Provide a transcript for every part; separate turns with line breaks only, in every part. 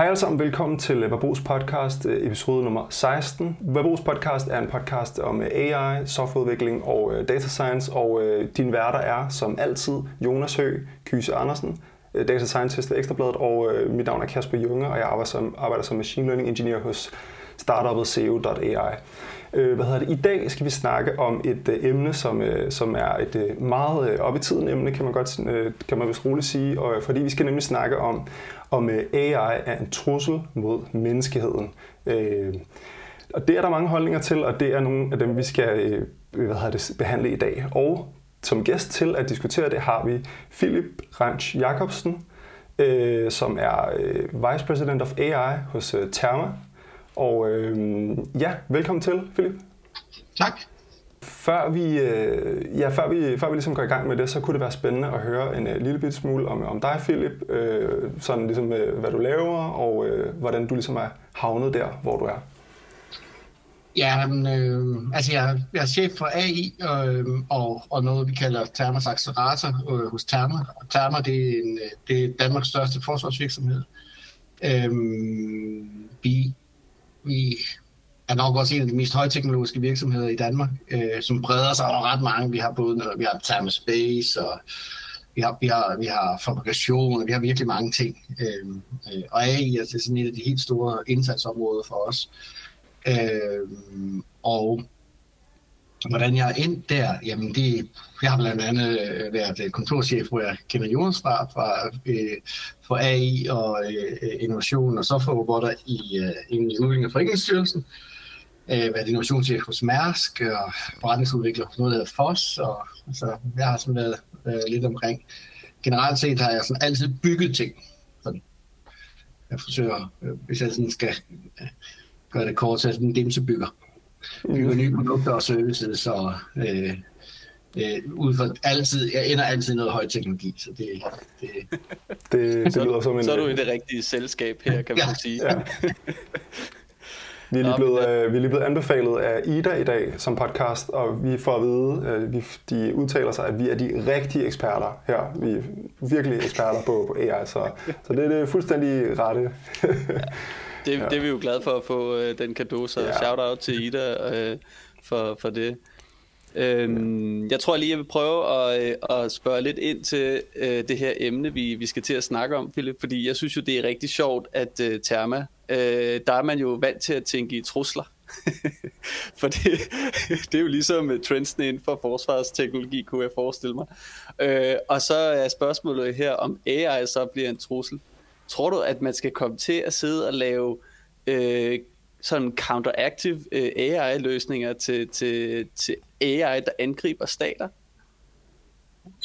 Hej alle sammen, velkommen til Verbos podcast, øh, episode nummer 16. Verbos podcast er en podcast om øh, AI, softwareudvikling og øh, data science, og din værter er som altid Jonas Høgh, Kyse Andersen, data scientist ved Ekstrabladet, og mit navn er Kasper Junge, og jeg arbejder som, arbejder som machine learning engineer hos startupet CEO.ai. Hvad hedder det? I dag skal vi snakke om et øh, emne, som, øh, som er et øh, meget øh, op i tiden emne, kan man godt øh, kan man vist roligt sige, og, fordi vi skal nemlig snakke om, om øh, AI er en trussel mod menneskeheden. Øh, og det er der mange holdninger til, og det er nogle af dem, vi skal øh, hvad hedder det, behandle i dag. Og som gæst til at diskutere det har vi Philip Ranch Jacobsen, øh, som er øh, Vice President of AI hos øh, Therma, og øh, ja, velkommen til, Philip.
Tak.
Før vi, øh, ja, før vi, før vi ligesom går i gang med det, så kunne det være spændende at høre en øh, lille bit smule om, om dig, Philip. Øh, sådan ligesom, øh, hvad du laver, og øh, hvordan du ligesom er havnet der, hvor du er.
Ja, men, øh, altså jeg, jeg er chef for AI øh, og, og noget, vi kalder Thermas Accelerator øh, hos Therma. Therma, det er, en, øh, det er Danmarks største forsvarsvirksomhed. Øh, vi vi er nok også en af de mest højteknologiske virksomheder i Danmark, øh, som breder sig over ret mange. Vi har både vi har thermal space, og vi har, vi har, vi har fabrikation, og vi har virkelig mange ting. Øh, øh, og AI er sådan et af de helt store indsatsområder for os. Øh, og hvordan jeg er ind der, jamen det, jeg har blandt andet øh, været øh, kontorchef, hvor jeg kender Jonas fra, fra øh, for AI og øh, øh, innovation og softwarerobotter i, øh, i udvikling af Foreningsstyrelsen. Øh, været innovationschef hos Mærsk og forretningsudvikler hos noget, der hedder FOS. Og, så jeg har sådan været øh, lidt omkring. Generelt set har jeg sådan altid bygget ting. Sådan. Jeg forsøger, øh, hvis jeg sådan skal øh, gøre det kort, så er jeg sådan en dimsebygger. Bygger nye produkter og services og øh, øh, ud fra altid, jeg ender altid noget høj teknologi, så det, det,
det, det
så,
lyder som en...
Så er du i det rigtige selskab her, kan man ja. sige. Ja.
Vi er, lige blevet, øh, vi er lige blevet anbefalet af Ida i dag som podcast, og vi får at vide, øh, vi, de udtaler sig, at vi er de rigtige eksperter her. Vi er virkelig eksperter på, på AI, så, så det er det fuldstændig rette. ja.
det, ja. det er vi jo glade for at få øh, den kado, så ja. shout out til Ida øh, for, for det. Øhm, jeg tror lige, jeg vil prøve at, øh, at spørge lidt ind til øh, det her emne, vi, vi skal til at snakke om, Philip, fordi jeg synes jo, det er rigtig sjovt, at øh, Therma, øh, der er man jo vant til at tænke i trusler. for det, det er jo ligesom øh, trendsene inden for forsvarsteknologi, kunne jeg forestille mig. Øh, og så er spørgsmålet her, om AI så bliver en trussel. Tror du, at man skal komme til at sidde og lave øh, sådan counteractive øh, AI-løsninger til, til, til AI, der angriber stater?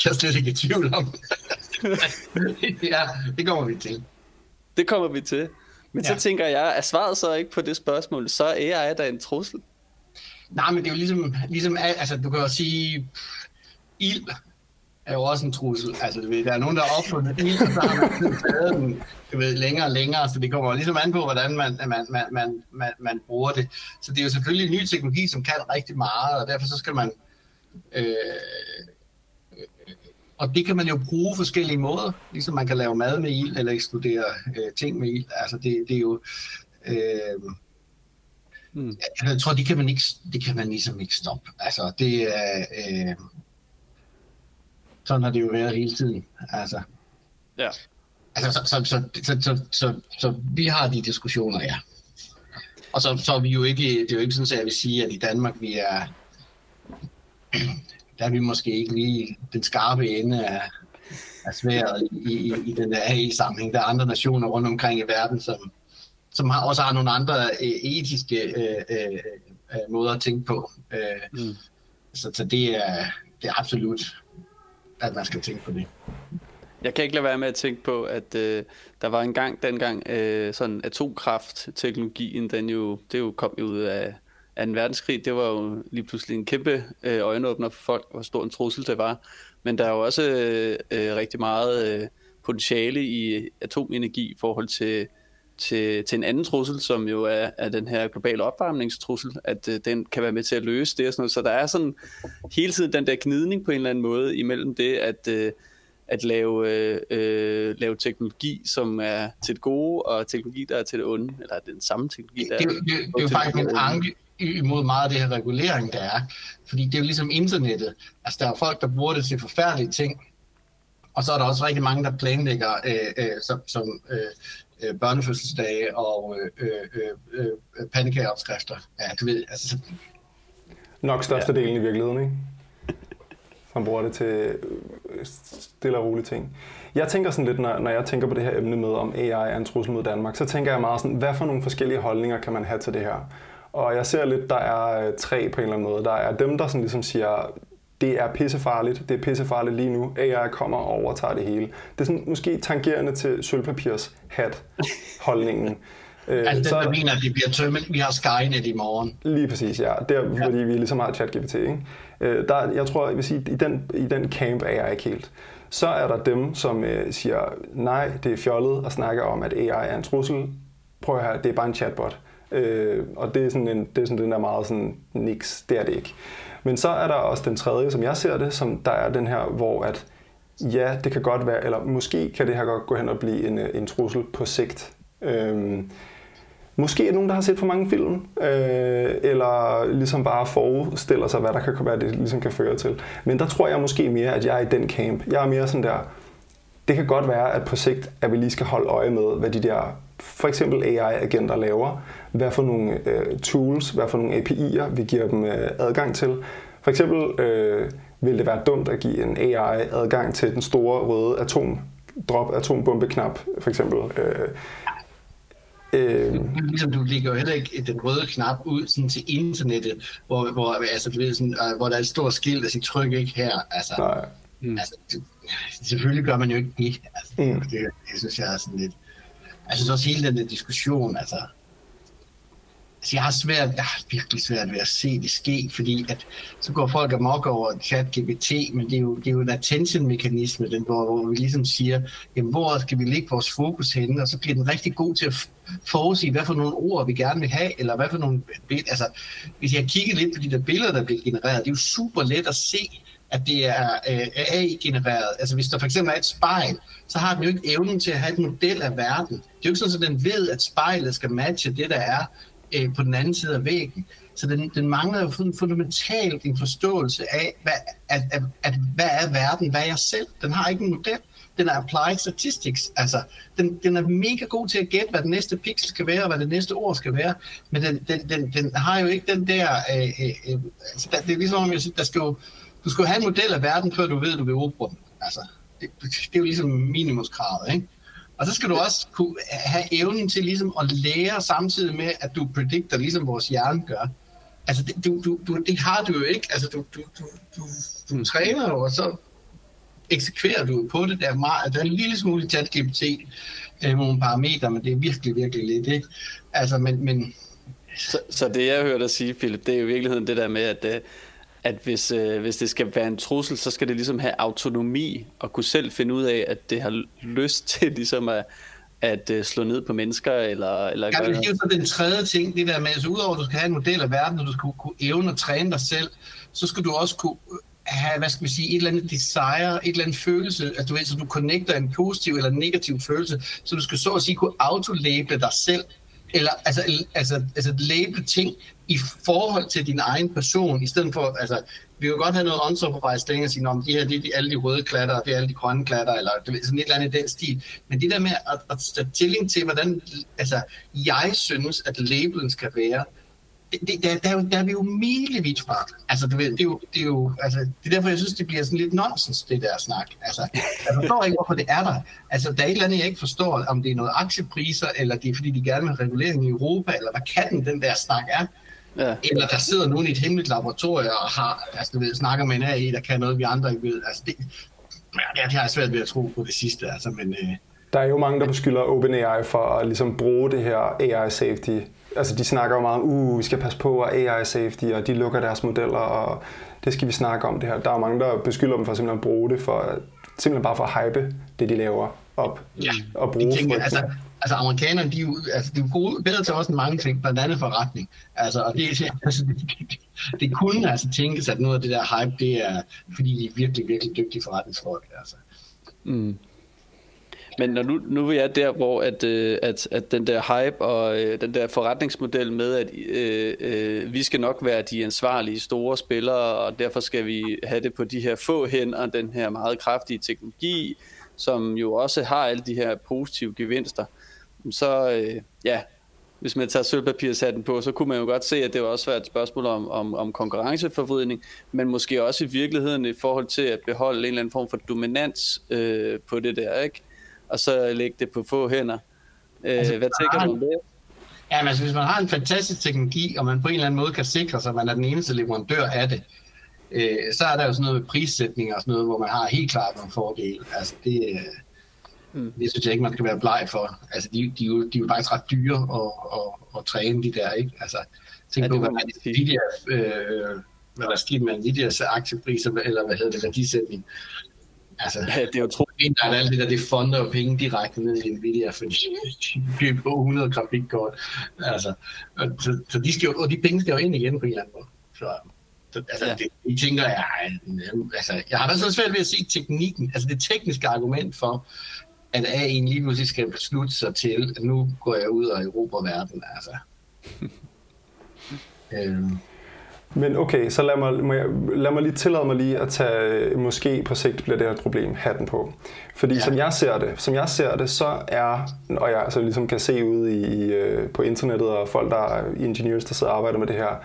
Jeg er slet ikke i tvivl om. ja, det kommer vi til.
Det kommer vi til. Men ja. så tænker jeg, er svaret så ikke på det spørgsmål, så er AI der en trussel?
Nej, men det er jo ligesom, ligesom altså du kan jo sige, ild er jo også en trussel. Altså, du ved, der er nogen, der har opfundet ild, og så har man taget den du ved, længere og længere, så det kommer ligesom an på, hvordan man, man, man, man, man, man bruger det. Så det er jo selvfølgelig en ny teknologi, som kan rigtig meget, og derfor så skal man... Øh, og det kan man jo bruge forskellige måder, ligesom man kan lave mad med ild, eller eksplodere øh, ting med ild. Altså det, det er jo... Øh, hmm. Jeg tror, det kan man ikke, det kan man ligesom ikke stoppe. Altså det er... Øh, sådan har det jo været hele tiden. Altså,
ja.
Altså, så, så, så, så, så, så, så vi har de diskussioner, ja. Og så, så er vi jo ikke, det er jo ikke sådan, at jeg vil sige, at i Danmark vi er, der er vi måske ikke lige den skarpe ende af, af sværet i, i, i den der AI-sammenhæng. Der er andre nationer rundt omkring i verden, som, som har, også har nogle andre øh, etiske øh, øh, øh, måder at tænke på. Øh, mm. Så, så det, er, det er absolut, at man skal tænke på det.
Jeg kan ikke lade være med at tænke på, at øh, der var en gang, dengang øh, sådan atomkraftteknologien, den jo, det jo kom jo ud af, 2. verdenskrig. Det var jo lige pludselig en kæmpe øh, øjenåbner for folk, hvor stor en trussel det var. Men der er jo også øh, øh, rigtig meget øh, potentiale i atomenergi i forhold til, til, til en anden trussel, som jo er, er den her globale opvarmningstrussel, at øh, den kan være med til at løse det og sådan noget. Så der er sådan hele tiden den der gnidning på en eller anden måde imellem det, at øh, at lave, øh, øh, lave teknologi, som er til det gode, og teknologi, der er til det onde, eller den samme teknologi, der
det, det, det, det, det er jo faktisk en anke imod meget af det her regulering, der er. Fordi det er jo ligesom internettet. Altså, der er folk, der bruger det til forfærdelige ting, og så er der også rigtig mange, der planlægger øh, øh, som, som øh, øh børnefødselsdage og øh, øh, øh, øh, pandekageopskrifter. Ja, du ved, altså... Så...
Nok størstedelen ja. i virkeligheden, ikke? Man bruger det til øh, stille og rolige ting. Jeg tænker sådan lidt, når, når jeg tænker på det her emne med, om AI er en trussel mod Danmark, så tænker jeg meget sådan, hvad for nogle forskellige holdninger kan man have til det her? Og jeg ser lidt, der er øh, tre på en eller anden måde. Der er dem, der sådan ligesom siger, det er pissefarligt, det er pissefarligt lige nu, AI kommer og overtager det hele. Det er sådan måske tangerende til sølvpapirs hat holdningen.
Øh, altså så, den, der mener, at det bliver tømmet, vi har Skynet i morgen.
Lige præcis, ja. Der, ja. fordi vi ligesom har ChatGPT, ikke? Øh, der, jeg tror, jeg vil sige, i den, i den camp er jeg ikke helt. Så er der dem, som øh, siger, nej, det er fjollet at snakke om, at AI er en trussel. Prøv at høre, det er bare en chatbot. Øh, og det er, sådan en, det er sådan den der meget sådan, niks, det er det ikke. Men så er der også den tredje, som jeg ser det, som der er den her, hvor at ja, det kan godt være, eller måske kan det her godt gå hen og blive en, øh, en trussel på sigt. Øhm, Måske er nogen, der har set for mange film, øh, eller ligesom bare forestiller sig, hvad der kan være, det ligesom kan føre til. Men der tror jeg måske mere, at jeg er i den camp. Jeg er mere sådan der, det kan godt være, at på sigt, at vi lige skal holde øje med, hvad de der for eksempel AI-agenter laver, hvad for nogle øh, tools, hvad for nogle API'er vi giver dem øh, adgang til. For eksempel øh, vil det være dumt at give en AI adgang til den store røde atom drop atombombeknap, for eksempel. Øh,
Øh, ligesom du ligger jo heller ikke den røde knap ud sådan til internettet, hvor, hvor, altså, du ved, sådan, øh, hvor der er et stort skilt, der siger tryk ikke her. Altså, Nej. Mm. altså det, selvfølgelig gør man jo ikke det. Altså, mm. det, det, synes jeg er sådan lidt... Altså, så også hele den der diskussion, altså, Altså, jeg har svært, jeg har virkelig svært ved at se det ske, fordi at, så går folk amok over chat GPT, men det er jo, det er jo en attention-mekanisme, den, hvor, hvor vi ligesom siger, jamen, hvor skal vi lægge vores fokus henne, og så bliver den rigtig god til at forudsige, hvad for nogle ord vi gerne vil have, eller hvad for nogle billeder. Altså, hvis jeg kigger lidt på de der billeder, der bliver genereret, det er jo super let at se, at det er øh, AI-genereret. Altså hvis der for eksempel er et spejl, så har den jo ikke evnen til at have et model af verden. Det er jo ikke sådan, at den ved, at spejlet skal matche det, der er øh, på den anden side af væggen. Så den, den mangler jo fundamentalt en forståelse af, hvad, at, at, at, hvad er verden, hvad er jeg selv? Den har ikke en model. Den er applied statistics. Altså, den, den er mega god til at gætte, hvad den næste pixel skal være, og hvad det næste ord skal være. Men den, den, den, den har jo ikke den der... Øh, øh, øh altså, der det er ligesom, jeg siger, der skal jo, du skal jo have en model af verden, før du ved, at du vil bruge den. Altså, det, det er jo ligesom minimumskravet, ikke? Og så skal du også kunne have evnen til ligesom at lære samtidig med, at du predikter, ligesom vores hjerne gør. Altså, det, du, du, du, det har du jo ikke. Altså, du, du, du, du, du træner jo, og så eksekverer du på det. Der er, meget, der er en lille smule chat-GPT øh, nogle parametre, men det er virkelig, virkelig lidt, ikke? Altså, men... men
så, så det, jeg hørte dig sige, Philip, det er i virkeligheden det der med, at øh, at hvis, øh, hvis det skal være en trussel, så skal det ligesom have autonomi og kunne selv finde ud af, at det har lyst til ligesom at, at uh, slå ned på mennesker eller, eller
er jo så den tredje ting, det der med, altså udover at du skal have en model af verden, og du skal kunne, evne at træne dig selv, så skal du også kunne have, hvad skal vi sige, et eller andet desire, et eller andet følelse, at du ved, så du connecter en positiv eller en negativ følelse, så du skal så at sige kunne autolabel dig selv, eller altså, altså, altså label ting i forhold til din egen person, i stedet for, altså, vi kan godt have noget unsupervised længere og sige, om de her, det er alle de røde klatter, det er alle de grønne klatter, eller det er sådan et eller andet i den stil. Men det der med at, at tage stilling til, hvordan altså, jeg synes, at labelen skal være, det, der, der, der er vi jo milevidt fra. Altså, du ved, det, er jo, det, er jo, altså, det er derfor, jeg synes, det bliver sådan lidt nonsens, det der snak. Altså, jeg forstår ikke, hvorfor det er der. Altså, der er et eller andet, jeg ikke forstår, om det er noget aktiepriser, eller det er, fordi de gerne vil have regulering i Europa, eller hvad kan den, den der snak er. Ja. Eller der sidder nogen i et hemmeligt laboratorium og har, altså, du ved, snakker med en AI, der kan noget, vi andre ikke ved. Altså, det, ja, det har jeg svært ved at tro på det sidste, altså, men... Øh,
der er jo mange, der beskylder OpenAI for at ligesom bruge det her AI safety altså de snakker jo meget om, uh, vi skal passe på, og AI safety, og de lukker deres modeller, og det skal vi snakke om det her. Der er mange, der beskylder dem for simpelthen at bruge det, for, simpelthen bare for at hype det, de laver op.
Ja, og bruge tænker, altså, altså amerikanerne, de er jo, altså, de er gode, bedre til også en mange ting, blandt andet forretning. Altså, og det, altså, det, det, det kunne altså tænkes, at noget af det der hype, det er, fordi de er virkelig, virkelig dygtige forretningsfolk. Altså.
Mm. Men når nu, nu er jeg der, hvor at, øh, at, at den der hype og øh, den der forretningsmodel med, at øh, øh, vi skal nok være de ansvarlige store spillere, og derfor skal vi have det på de her få hænder, den her meget kraftige teknologi, som jo også har alle de her positive gevinster, så øh, ja, hvis man tager sølvpapirshatten på, så kunne man jo godt se, at det var også et spørgsmål om, om, om konkurrenceforvridning, men måske også i virkeligheden i forhold til at beholde en eller anden form for dominans øh, på det der, ikke? Og så lægge det på få hænder. Øh, altså, hvad tænker du om det?
Ja, men altså, hvis man har en fantastisk teknologi, og man på en eller anden måde kan sikre sig, at man er den eneste leverandør af det, øh, så er der jo sådan noget med prissætning og sådan noget, hvor man har helt klart nogle fordele. Altså, det, øh, mm. det synes jeg ikke, man skal være bleg for. Altså, de, de, de, de er jo faktisk ret dyre at, at, at træne de der, ikke? Altså, tænk ja, på, hvad Nvidia, øh, hvad der sker med Nvidias aktiepriser, eller hvad hedder det, værdisætning. Altså, det er jo troligt. Der er alt det der, det fonder og penge direkte ned i Nvidia, fordi de på 100 grafikkort. Altså, så, så de, skal jo, og de penge skal jo ind igen på en eller anden måde. Så, så altså, ja. det, de tænker jeg, altså, jeg har da så svært ved at se teknikken, altså det tekniske argument for, at AI'en lige pludselig skal beslutte sig til, at nu går jeg ud og Europa verden, altså.
øhm. Men okay, så lad mig, må jeg, lad mig lige tillade mig lige at tage, måske på sigt bliver det her et problem, hatten på. Fordi ja. som jeg ser det, som jeg ser det, så er, og jeg så ligesom kan se ud i, øh, på internettet og folk, der er ingeniører, der sidder og arbejder med det her,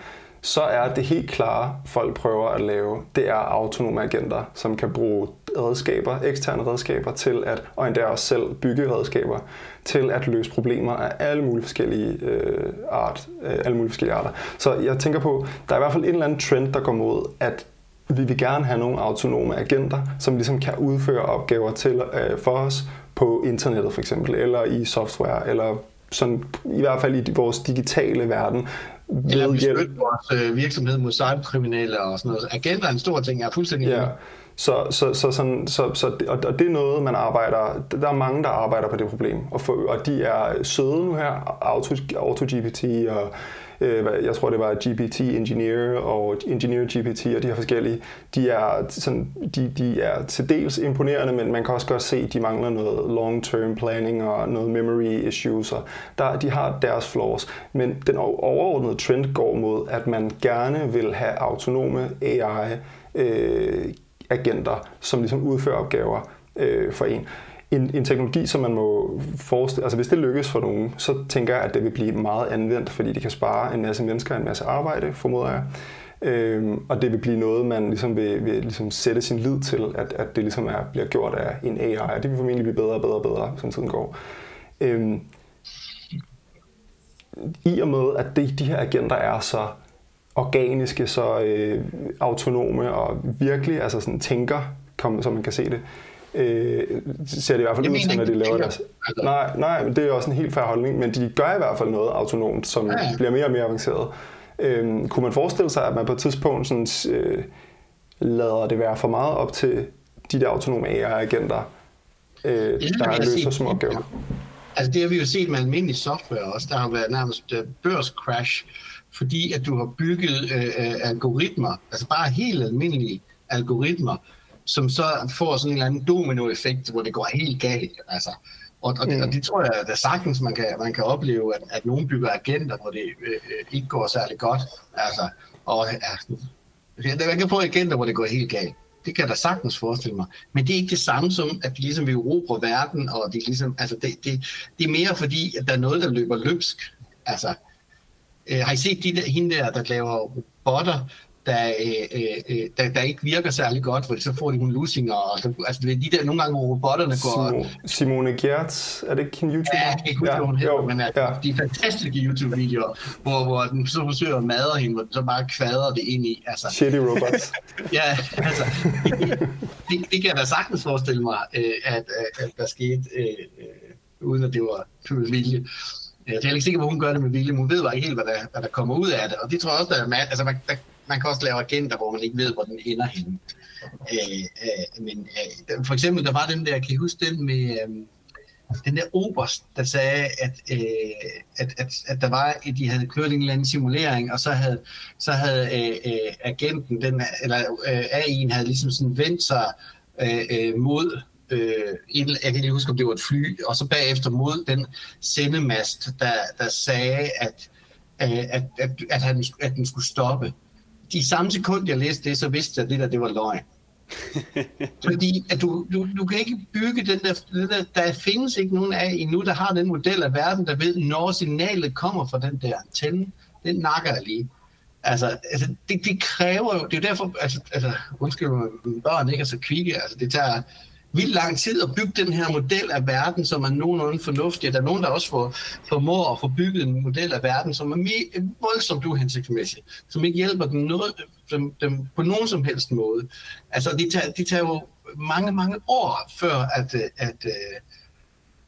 så er det helt klare, folk prøver at lave, det er autonome agenter, som kan bruge redskaber, eksterne redskaber til at, og endda også selv bygge redskaber, til at løse problemer af alle mulige forskellige øh, art, øh, alle mulige forskellige arter. Så jeg tænker på, der er i hvert fald en eller anden trend, der går mod, at vi vil gerne have nogle autonome agenter, som ligesom kan udføre opgaver til øh, for os på internettet for eksempel, eller i software, eller sådan, i hvert fald i vores digitale verden,
eller beskytte vores øh, virksomhed mod cyberkriminelle og sådan noget. Agenter er en stor ting, jeg er fuldstændig
ja. Så, så, så, sådan, så, så og, og det er noget, man arbejder... Der er mange, der arbejder på det problem, og, for, og de er søde nu her. Auto, AutoGPT og øh, jeg tror det var GPT Engineer og Engineer GPT og de her forskellige, de er, sådan, de, de er til dels imponerende, men man kan også godt se, at de mangler noget long-term planning og noget memory issues, og der, de har deres flaws. Men den overordnede trend går mod, at man gerne vil have autonome AI øh, agenter, som ligesom udfører opgaver øh, for en en, en teknologi, som man må forestille, altså hvis det lykkes for nogen, så tænker jeg, at det vil blive meget anvendt, fordi det kan spare en masse mennesker en masse arbejde, formoder jeg. Øhm, og det vil blive noget, man ligesom vil, vil ligesom sætte sin lid til, at, at det ligesom er, bliver gjort af en AI, og det vil formentlig blive bedre og bedre og bedre, som tiden går. Øhm, I og med, at det, de her agenter er så organiske, så øh, autonome og virkelig altså sådan tænker, kom, som man kan se det, øh, ser det i hvert fald ud til, når de laver deres... Altså. Nej, nej, det er også en helt færre holdning, men de gør i hvert fald noget autonomt, som ja, bliver mere og mere avanceret. Øh, kunne man forestille sig, at man på et tidspunkt sådan, øh, lader det være for meget op til de der autonome AI-agenter, øh, der løser små opgaver?
Altså det har vi jo set med almindelig software også. Der har været nærmest uh, børscrash, fordi at du har bygget øh, uh, algoritmer, altså bare helt almindelige algoritmer, som så får sådan en eller anden dominoeffekt, hvor det går helt galt. Altså. Og, og, det, og det tror jeg, at sagtens man kan, man kan opleve, at, at nogen bygger agenter, hvor det øh, øh ikke går særlig godt. Altså, og ja, man kan få agenter, hvor det går helt galt. Det kan jeg da sagtens forestille mig. Men det er ikke det samme som, at de ligesom vil erobre verden, og det, ligesom, altså det, det, det er mere fordi, at der er noget, der løber løbsk. Altså, øh, har I set de der, hende der, der laver robotter, der, øh, øh, der, der ikke virker særlig godt, for så får de nogle lusinger. Og, altså, det er de der nogle gange, hvor robotterne går...
Simone Gertz, er det ikke en YouTuber?
Ja, jeg kan ikke huske, ja, hun hedder, men altså, ja. de fantastiske YouTube-videoer, hvor, hvor den så forsøger at madre hende, hvor den så bare kvader det ind i. Altså.
Shitty robots.
ja, altså, det, det, det kan jeg da sagtens forestille mig, øh, at, at, at der skete, øh, øh, uden at det var med vilje. Øh, jeg er ikke sikker på, at hun gør det med vilje, men hun ved bare ikke helt, hvad der, hvad der kommer ud af det. Og det tror jeg også, der er mad. Altså, man, der, man kan også lave agenter, hvor man ikke ved, hvor den ender henne. Øh, øh, men øh, for eksempel, der var den der, kan I huske den med... Øh, den der oberst, der sagde, at, øh, at, at, at der var, at de havde kørt en eller anden simulering, og så havde, så havde øh, øh, agenten, den, eller øh, AI'en havde ligesom sådan vendt sig øh, øh, mod øh, en, jeg kan ikke huske, om det var et fly, og så bagefter mod den sendemast, der, der sagde, at, øh, at, at, at, han, at den skulle stoppe. De samme sekund, jeg læste det, så vidste jeg, at det der, det var løgn. Fordi at du, du, du kan ikke bygge den der, den der, der findes ikke nogen af endnu, der har den model af verden, der ved, når signalet kommer fra den der antenne, den nakker jeg lige. Altså, altså det, det kræver jo, det er jo derfor, altså, altså undskyld børn ikke er så kvikke, altså det tager vildt lang tid at bygge den her model af verden, som er nogenlunde fornuftig. Der er nogen, der også får, formår at få bygget en model af verden, som er mere, voldsomt uhensigtsmæssig, som ikke hjælper dem, noget, dem, dem på nogen som helst måde. Altså, de tager, de tager jo mange, mange år, før at, at, at,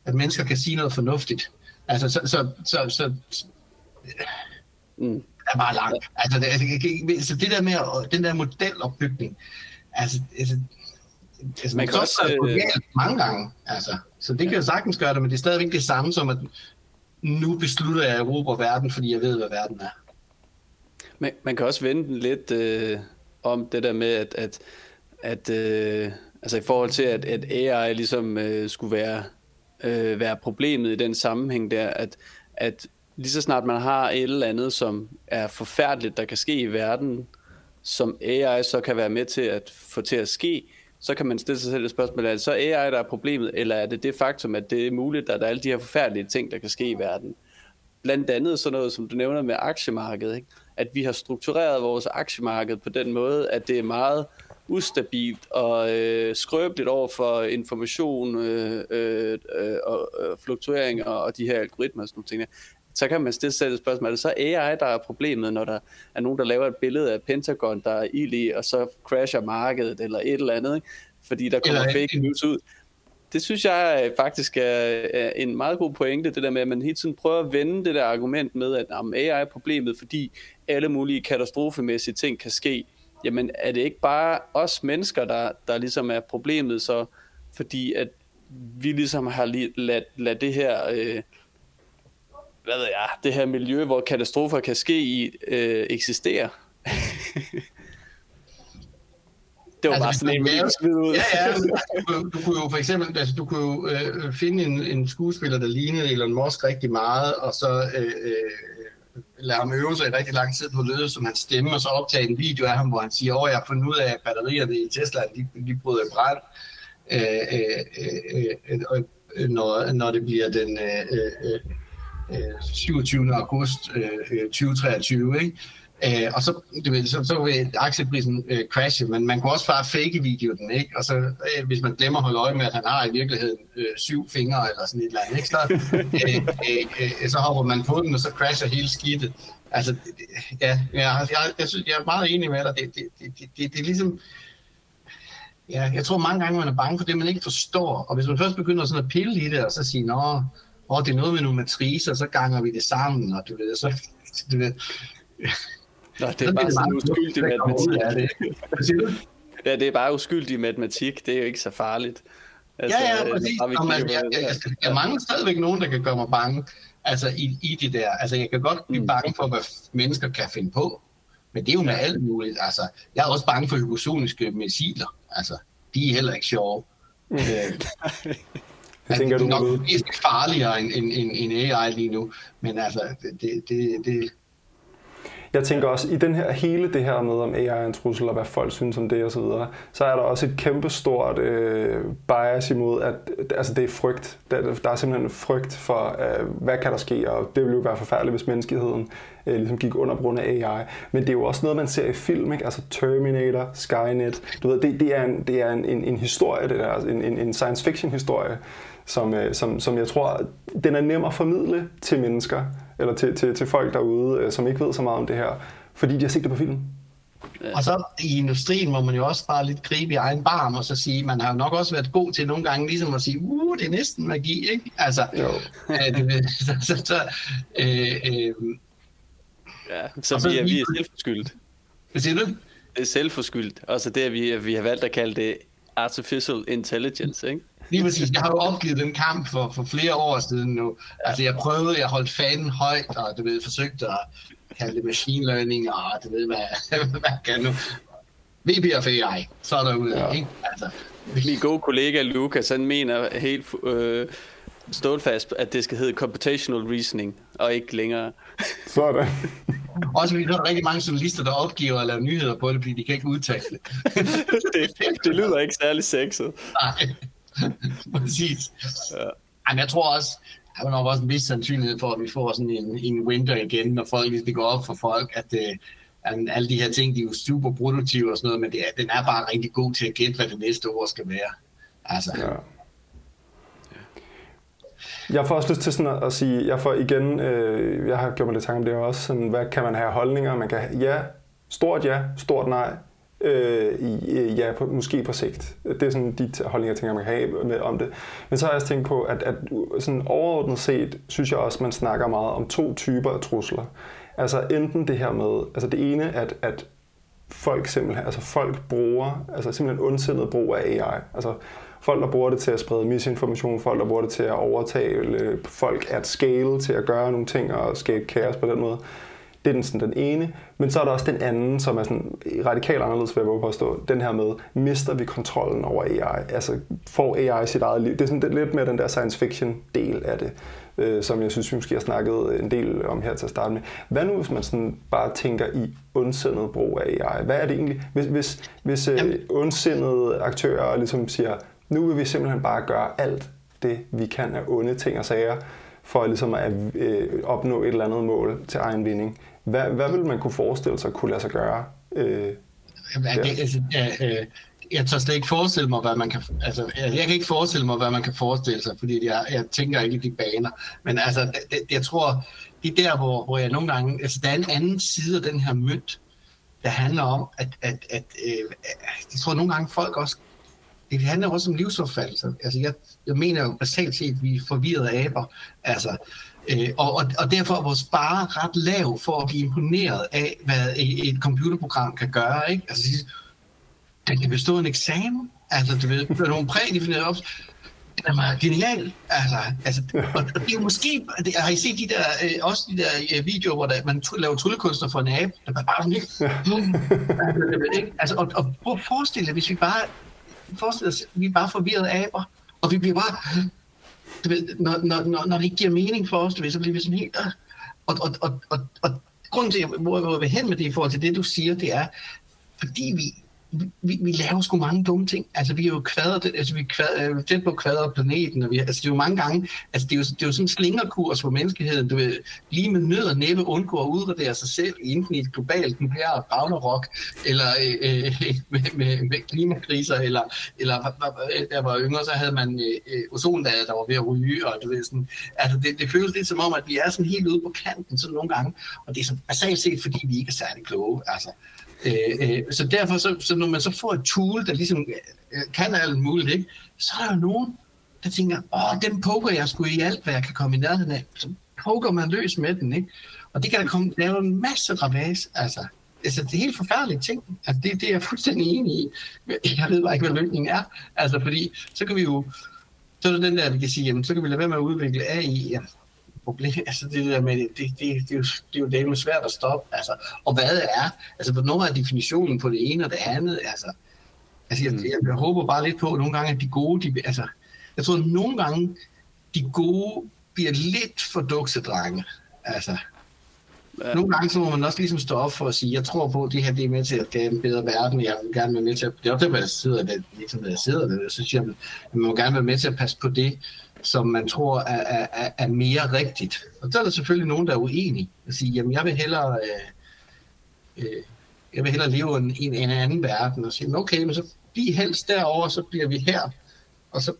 at mennesker kan sige noget fornuftigt. Altså, så, så, så, så mm er bare langt. Altså, det, altså, så det der med den der modelopbygning, altså, altså, altså man kan også øh... mange gange, altså. Så det kan jo sagtens gøre det, men det er stadigvæk det samme som, at nu beslutter jeg at erobre verden, fordi jeg ved, hvad verden er.
Man, man kan også vende den lidt øh, om det der med, at, at, at øh, altså i forhold til, at, at AI ligesom øh, skulle være, øh, være problemet i den sammenhæng der, at, at lige så snart man har et eller andet, som er forfærdeligt, der kan ske i verden, som AI så kan være med til at få til at ske, så kan man stille sig selv et spørgsmål, er det så AI, der er problemet, eller er det det faktum, at det er muligt, at der er alle de her forfærdelige ting, der kan ske i verden? Blandt andet sådan noget, som du nævner med aktiemarkedet, ikke? at vi har struktureret vores aktiemarked på den måde, at det er meget ustabilt og øh, skrøbeligt over for information øh, øh, øh, og øh, fluktueringer og de her algoritmer og sådan nogle ting så kan man stille sig et spørgsmål, er det så AI, der er problemet, når der er nogen, der laver et billede af Pentagon, der er ild i, og så crasher markedet eller et eller andet, ikke? fordi der kommer eller, fake news ud. Det synes jeg faktisk er en meget god pointe, det der med, at man hele tiden prøver at vende det der argument med, at jamen, AI er problemet, fordi alle mulige katastrofemæssige ting kan ske. Jamen er det ikke bare os mennesker, der, der ligesom er problemet så, fordi at vi ligesom har ladt, ladt det her... Øh, hvad ved jeg, det her miljø, hvor katastrofer kan ske i, øh, eksisterer. det var altså, bare sådan en
smid ud. Ja, ja. Du, du kunne jo for eksempel altså, du kunne jo, øh, finde en, en skuespiller, der lignede Elon Musk rigtig meget, og så øh, øh, lade ham øve sig i rigtig lang tid på løde som hans stemme, og så optage en video af ham, hvor han siger, åh, jeg har fundet ud af, at batterierne i Tesla, de, de bryder i brand. Øh, øh, øh, øh, når, når det bliver den øh, øh, Øh, 27. August øh, øh 2023, ikke? Øh, og så, du ved, så, så vil aktieprisen øh, crashe, men man kunne også bare fake videoen, ikke? Og så, øh, hvis man glemmer at holde øje med, at han har i virkeligheden øh, syv fingre eller sådan et eller andet, ikke? Så, øh, øh, øh, så hopper man på den, og så crasher hele skidtet. Altså, ja, jeg, jeg, jeg, synes, jeg er meget enig med dig. Det, det, det, det, det, det er ligesom... Ja, jeg tror mange gange, man er bange for det, man ikke forstår. Og hvis man først begynder sådan at pille i det, og så sige, nå, åh, det er noget med nogle matricer, så ganger vi det sammen, og du ved, så, du ved,
Nå, det er bare sådan uskyldig matematik. det. ja, det er bare uskyldig matematik, det er jo ikke så farligt.
Altså, ja, ja, præcis. Nå, man, jeg, jeg, jeg, jeg mangler stadigvæk nogen, der kan gøre mig bange altså, i, i det der. Altså, jeg kan godt blive mm. bange for, hvad mennesker kan finde på, men det er jo med alt muligt. Altså, jeg er også bange for hypersoniske missiler. Altså, de er heller ikke sjove. Mm. Det tænker det er nok mest farligere end, end, end, end AI lige nu, men altså, det, det, det,
jeg tænker også, i den her, hele det her med, om AI er en trussel, og hvad folk synes om det og så videre, så er der også et kæmpestort øh, bias imod, at altså det er frygt. Der, der er simpelthen frygt for, øh, hvad kan der ske, og det ville jo være forfærdeligt, hvis menneskeheden øh, ligesom gik under grund af AI. Men det er jo også noget, man ser i film, ikke? altså Terminator, Skynet. Du ved, det, det er, en, det er en, en, en historie, det der, en, en, en science fiction historie, som, øh, som, som jeg tror, den er nem at formidle til mennesker, eller til, til, til folk derude, øh, som ikke ved så meget om det her, fordi de har set det på film.
Og så i industrien må man jo også bare lidt gribe i egen barm og så sige, man har jo nok også været god til nogle gange ligesom at sige, uh, det er næsten magi, ikke? Altså, jo. øh, det, så, så, så, øh, øh,
ja, så, så vi, er, vi er selvforskyldt.
Hvad siger du?
Det er selvforskyldt. Altså det, at vi, vi har valgt at kalde det artificial intelligence, ikke?
Lige præcis. Jeg har jo opgivet den kamp for, for flere år siden nu. Altså, jeg prøvede, jeg holdt fanen højt, og du ved, forsøgte at kalde det machine learning, og du ved, hvad, hvad kan nu. VBF AI, så er der ude, ja. ikke? Altså,
min gode kollega Lukas, han mener helt øh, fast, at det skal hedde computational reasoning, og ikke længere.
Sådan.
Også fordi der er rigtig mange journalister, der opgiver at lave nyheder på det, fordi de kan ikke udtale det.
det, det lyder ikke særlig sexet.
Nej, præcis. Ja. Jamen, jeg tror også, der er nok også en vis sandsynlighed for, at vi får sådan en, en winter igen, når folk ligesom det går op for folk, at, øh, at alle de her ting, de er jo super produktive og sådan noget, men det er, den er bare rigtig god til at gætte, hvad det næste år skal være. Altså. Ja.
Jeg får også lyst til sådan at, sige, jeg får igen, øh, jeg har gjort mig lidt tanke om det også, sådan, hvad kan man have holdninger? Man kan have ja, stort ja, stort nej, øh, ja, på, måske på sigt. Det er sådan de holdninger, jeg tænker, man kan have med, om det. Men så har jeg også tænkt på, at, at sådan overordnet set, synes jeg også, man snakker meget om to typer af trusler. Altså enten det her med, altså det ene, at, at folk simpelthen, altså folk bruger, altså simpelthen ondsindet brug af AI. Altså folk, der bruger det til at sprede misinformation, folk, der bruger det til at overtale øh, folk at scale, til at gøre nogle ting og skabe kaos på den måde. Det er den, sådan, den ene. Men så er der også den anden, som er sådan radikalt anderledes, vil jeg påstå. Den her med, mister vi kontrollen over AI? Altså, får AI sit eget liv? Det er sådan det, lidt mere den der science fiction del af det, øh, som jeg synes, vi måske har snakket en del om her til at starte med. Hvad nu, hvis man sådan bare tænker i ondsindet brug af AI? Hvad er det egentlig? Hvis, hvis, hvis øh, ondsindede aktører ligesom siger, nu vil vi simpelthen bare gøre alt det, vi kan af onde ting og sager, for ligesom at øh, opnå et eller andet mål til egen vinding. Hvad, hvad vil man kunne forestille sig kunne lade sig gøre? Øh,
ja, det, altså, ja, øh, jeg tør slet ikke forestille mig, hvad man kan... Altså, jeg, jeg kan ikke forestille mig, hvad man kan forestille sig, fordi jeg, jeg tænker ikke i de baner. Men altså, det, jeg tror, det er der, hvor, hvor jeg nogle gange... Altså, der er en anden side af den her mønt, der handler om, at, at, at øh, jeg tror nogle gange folk også det handler også om livsopfattelse. Altså, jeg, jeg mener jo basalt set, at vi er forvirrede aber. Altså, øh, og, og, og derfor er vores bare ret lav for at blive imponeret af, hvad et, et computerprogram kan gøre. Ikke? Altså, den kan bestå en eksamen. Altså, du ved, der er nogle prædefinerede op. Det er meget genial. Altså, altså, og, det er måske... Det, har I set de der, øh, også de der øh, videoer, hvor der, man laver tryllekunster for en abe? Der er bare sådan lidt... altså, og, og prøv at forestille dig, hvis vi bare forestil os, vi er bare forvirrede aber, og vi bliver bare, du ved, når, når, når, når det ikke giver mening for os, du ved, så bliver vi sådan helt, og, og, og, og, og grunden til, hvor jeg vil hen med det i forhold til det, du siger, det er, fordi vi vi, vi laver sgu mange dumme ting. Altså, vi er jo kvadret, altså, vi er tæt på kvadret planeten, og vi, altså, det er jo mange gange, altså, det er jo, det er jo sådan en slingerkurs for menneskeheden, du ved, lige med nød og næppe undgå at udradere sig selv, enten i et globalt her ragnarok, eller øh, øh, med, med, med klimakriser, eller, eller da jeg var yngre, så havde man øh, øh ozonlaget, der var ved at ryge, og du ved, sådan, altså, det, det føles lidt som om, at vi er sådan helt ude på kanten, sådan nogle gange, og det er så basalt set, fordi vi ikke er særlig kloge, altså, Øh, øh, så derfor, så, så når man så får et tool, der ligesom øh, øh kan alt muligt, ikke, så er der jo nogen, der tænker, åh, den poker jeg skulle i alt, hvad jeg kan komme i nærheden af. Så poker man løs med den, ikke? Og det kan der komme, lave en masse ravage, altså. Altså, det er helt forfærdelige ting. Altså, det, det er jeg fuldstændig enig i. Jeg ved bare ikke, hvad løsningen er. Altså, fordi så kan vi jo, så er det den der, vi kan sige, jamen, så kan vi lade være med at udvikle AI. Ja, problem. Altså det der med, det, det, det, det, er jo, det er jo det er svært at stoppe. Altså, og hvad er, altså hvornår er definitionen på det ene og det andet? Altså, altså jeg, jeg, jeg håber bare lidt på, at nogle gange, at de gode, de, altså, jeg tror, at nogle gange, de gode bliver lidt for duksedrenge. Altså, Ja. Nogle gange så må man også ligesom stå op for at sige, jeg tror på, at det her det er med til at skabe en bedre verden, jeg vil gerne være med til at, det er også derfor, jeg sidder der, ligesom jeg sidder der, så siger at man må gerne være med til at passe på det, som man tror er, er, er mere rigtigt. Og så er der selvfølgelig nogen, der er uenige og siger, jamen jeg vil hellere, øh, øh, jeg vil hellere leve i en, en anden verden, og sige, okay, men så bliv helst derover, så bliver vi her, og så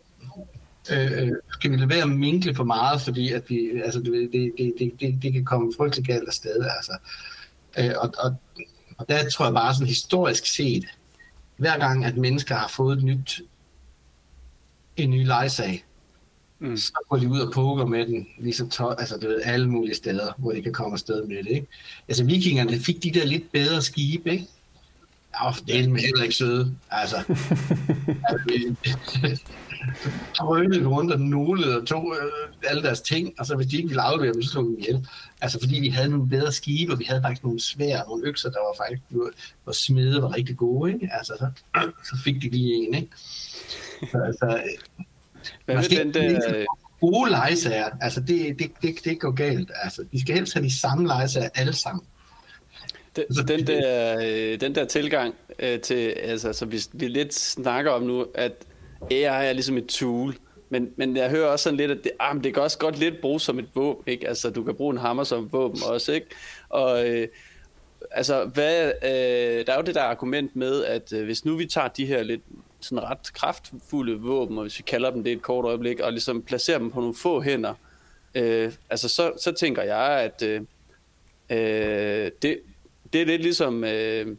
øh, øh skal vi lade være at minkle for meget, fordi at vi, altså, det, det, det, det, det kan komme frygtelig galt afsted. Altså. Øh, og, og, og der tror jeg bare sådan historisk set, hver gang at mennesker har fået et nyt, en ny lejesag, mm. så går de ud og poker med den, ligesom to, altså du ved, alle mulige steder, hvor de kan komme afsted med det. Ikke? Altså vikingerne fik de der lidt bedre skibe, ikke? Ja, det er heller ikke søde. Altså, drønede rundt og nulede og tog øh, alle deres ting, og så hvis de ikke ville aflevere dem, så slog vi ihjel. Altså fordi vi havde nogle bedre skibe, og vi havde faktisk nogle svære, nogle økser, der var faktisk, hvor smede var rigtig gode, ikke? Altså så, så fik de lige en, ikke? Så, altså,
Hvad med den der...
Gode legesager, altså det, det, det, det går galt. Altså, de skal helst have de samme legesager alle sammen.
Den, den, der, øh, den der tilgang øh, til, altså, så vi, vi lidt snakker om nu, at AI er ligesom et tool, men, men jeg hører også sådan lidt, at det, ah, det kan også godt lidt bruges som et våben, ikke? Altså, du kan bruge en hammer som våben også, ikke? Og øh, altså, hvad, øh, der er jo det der argument med, at øh, hvis nu vi tager de her lidt sådan ret kraftfulde våben, og hvis vi kalder dem det et kort øjeblik, og ligesom placerer dem på nogle få hænder, øh, altså så, så tænker jeg, at øh, øh det, det er lidt ligesom... Øh,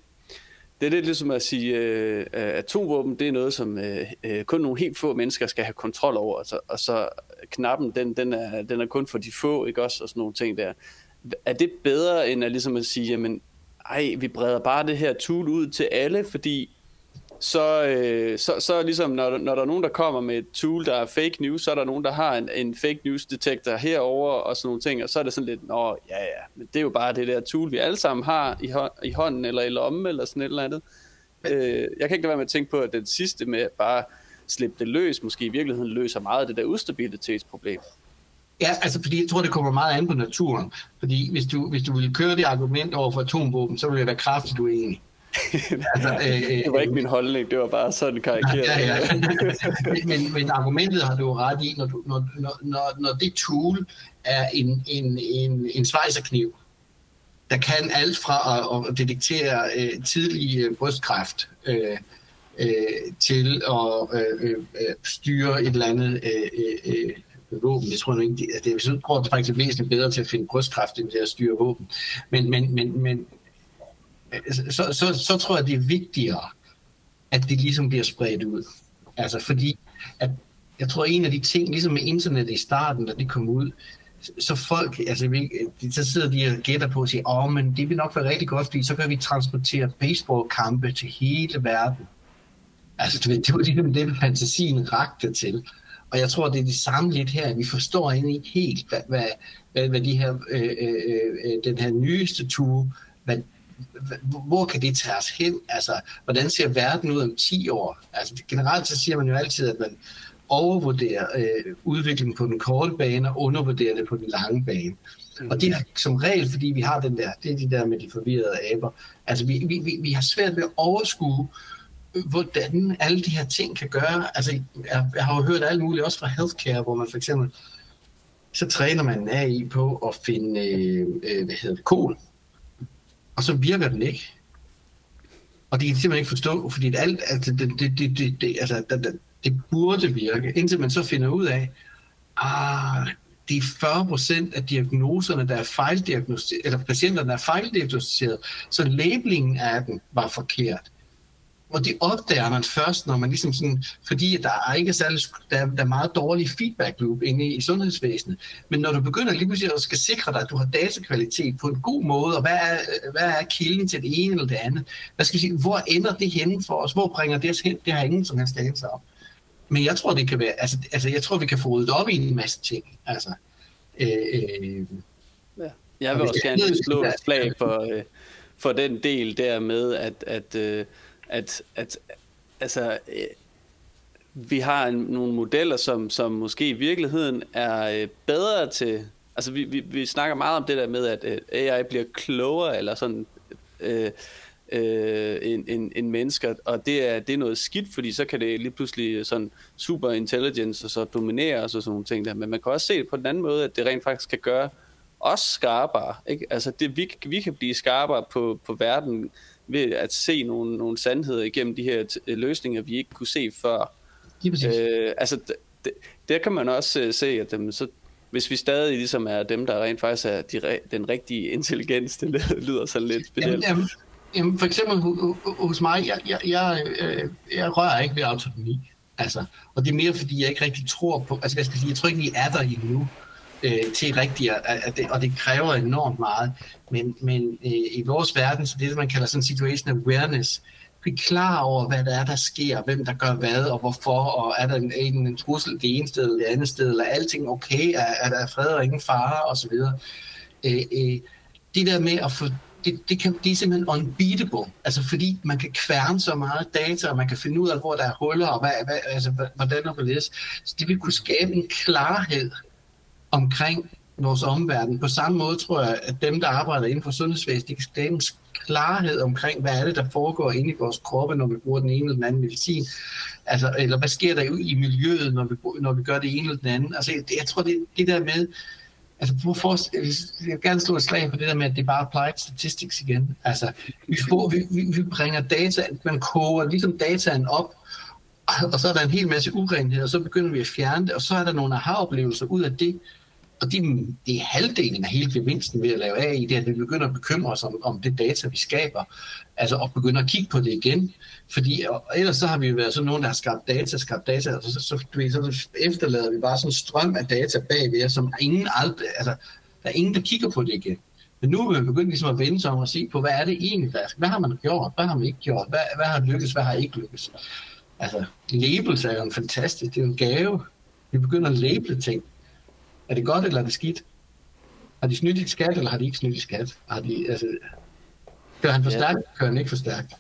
det er lidt ligesom at sige, øh, atomvåben, det er noget, som øh, øh, kun nogle helt få mennesker skal have kontrol over, og så, og så knappen, den, den, er, den er kun for de få, ikke også, og sådan nogle ting der. Er det bedre, end at, ligesom at sige, jamen, ej, vi breder bare det her tool ud til alle, fordi så, øh, så, så ligesom når, når der er nogen, der kommer med et tool, der er fake news, så er der nogen, der har en, en fake news detektor herover og sådan nogle ting, og så er det sådan lidt, nå ja ja, men det er jo bare det der tool, vi alle sammen har i, hånd, i hånden eller i lommen eller sådan et eller andet. Øh, jeg kan ikke lade være med at tænke på, at den sidste med bare slippe det løs, måske i virkeligheden løser meget af det der ustabilitetsproblem.
Ja, altså fordi jeg tror, det kommer meget an på naturen. Fordi hvis du, hvis du vil køre det argument over for atomvåben, så vil jeg være kraftigt uenig
altså, øh, det var ikke min holdning, det var bare sådan karikeret. Ja, ja.
men, men argumentet har du ret i, når, du, når, når, når det tool er en, en, en, en svejserkniv, der kan alt fra at, at detektere øh, tidlig øh, brystkræft øh, øh, til at øh, øh, styre et eller andet øh, øh, våben. Jeg tror ikke, det, det, jeg tror, det er faktisk væsentligt bedre til at finde brystkræft, end til at styre våben. Men, men, men, men, så, så, så tror jeg, det er vigtigere, at det ligesom bliver spredt ud. Altså fordi, at jeg tror, en af de ting, ligesom med internet i starten, da det kom ud, så folk, altså vi, så sidder de og gætter på og siger, åh, men det vil nok være rigtig godt, fordi så kan vi transportere baseballkampe til hele verden. Altså, du ved, det var ligesom det, fantasien rakte til. Og jeg tror, det er det samme lidt her. Vi forstår egentlig ikke helt, hvad, hvad, hvad, hvad de her, øh, øh, øh, øh den her nyeste tur, hvor kan det tage os hen? Altså, hvordan ser verden ud om 10 år? Altså, generelt så siger man jo altid, at man overvurderer øh, udviklingen på den korte bane og undervurderer det på den lange bane. Mm. Og det er som regel, fordi vi har den der, det er de der med de forvirrede aber. Altså, vi, vi, vi, vi har svært ved at overskue, hvordan alle de her ting kan gøre. Altså, jeg, jeg har jo hørt alt muligt, også fra healthcare, hvor man for eksempel, så træner man AI på at finde, øh, øh, hvad hedder det, kol og så virker den ikke. Og det kan de simpelthen ikke forstå, fordi det, alt, altså, det, det, det, det, det, altså, det, det, burde virke, indtil man så finder ud af, ah, de 40 procent af diagnoserne, der er fejldiagnostiseret, eller patienterne, der er fejldiagnostiseret, så labelingen af den var forkert. Og det opdager man først, når man ligesom sådan, fordi der er ikke særlig, der er, der er meget dårlig feedback loop inde i, i sundhedsvæsenet. Men når du begynder lige pludselig at skal sikre dig, at du har datakvalitet på en god måde, og hvad er, hvad er kilden til det ene eller det andet? Hvad skal jeg sige, hvor ender det henne for os? Hvor bringer det os hen? Det har ingen som helst data om. Men jeg tror, det kan være, altså, altså jeg tror, vi kan få ryddet op i en masse ting. Altså, øh, øh,
ja. Jeg vil også gerne slå et slag for, øh, for den del der med, at, at øh, at, at altså, øh, vi har en, nogle modeller, som, som måske i virkeligheden er øh, bedre til... Altså, vi, vi, vi snakker meget om det der med, at øh, AI bliver klogere, eller sådan... Øh, øh, en, en, en mennesker, og det er, det er noget skidt, fordi så kan det lige pludselig sådan super intelligence og så dominere og sådan nogle ting der, men man kan også se det på den anden måde, at det rent faktisk kan gøre os skarpere, ikke? altså det, vi, vi kan blive skarpere på, på verden, ved at se nogle, nogle sandheder igennem de her løsninger, vi ikke kunne se før. Øh, altså, det, der kan man også uh, se, at dem, så, hvis vi stadig ligesom er dem, der rent faktisk er de, den rigtige intelligens, det lyder så lidt specielt.
Jamen, jamen, for eksempel hos mig, jeg, jeg, jeg, øh, jeg rører ikke ved autonomi. Altså, og det er mere, fordi jeg ikke rigtig tror på, altså hvad skal jeg sige, jeg tror ikke, vi er der endnu øh, til rigtigt, at det, og det kræver enormt meget. Men, men øh, i vores verden, så det, man kalder sådan situation awareness, blive klar over, hvad der er, der sker, hvem der gør hvad, og hvorfor, og er der en, en, en trussel det ene sted eller det andet sted, eller er alting okay, er, er der fred og ingen fare, osv. Øh, øh, det der med at få det, det, kan, det er simpelthen unbeatable, altså fordi man kan kværne så meget data, og man kan finde ud af, hvor der er huller, og hvad, hvad, altså, hvordan og hvorledes. Så det vil kunne skabe en klarhed omkring vores omverden. På samme måde tror jeg, at dem, der arbejder inden for sundhedsvæsenet, de kan skabe en klarhed omkring, hvad er det, der foregår inde i vores kroppe, når vi bruger den ene eller den anden medicin. Altså, eller hvad sker der i miljøet, når vi, når vi gør det ene eller den anden. Altså, jeg tror, det, det der med, altså, hvorfor, jeg vil gerne slå et slag på det der med, at det bare applied statistics igen. Altså, vi, får, vi, vi, vi bringer data, man koger ligesom dataen op, og så er der en hel masse urenhed, og så begynder vi at fjerne det, og så er der nogle aha-oplevelser ud af det, og det, det er halvdelen af hele gevinsten ved at lave AI, det er, at vi begynder at bekymre os om, om det data, vi skaber. Altså at begynder at kigge på det igen. Fordi og ellers så har vi jo været sådan nogen, der har skabt data, skabt data, og så, så, så, så efterlader vi bare sådan en strøm af data bagved, som ingen aldrig, altså, der er ingen, der kigger på det igen. Men nu er vi begyndt ligesom at vende sig om og se på, hvad er det egentlig, der Hvad har man gjort? Hvad har man ikke gjort? Hvad, hvad har lykkes? Hvad har ikke lykkes? Altså, labels er jo en fantastisk, det er jo en gave. Vi begynder at label ting. Er det godt, eller er det skidt? Har de snydt i skat, eller har de ikke snydt i skat? Har de, altså, kører han for stærkt, ja. kører han ikke for stærkt?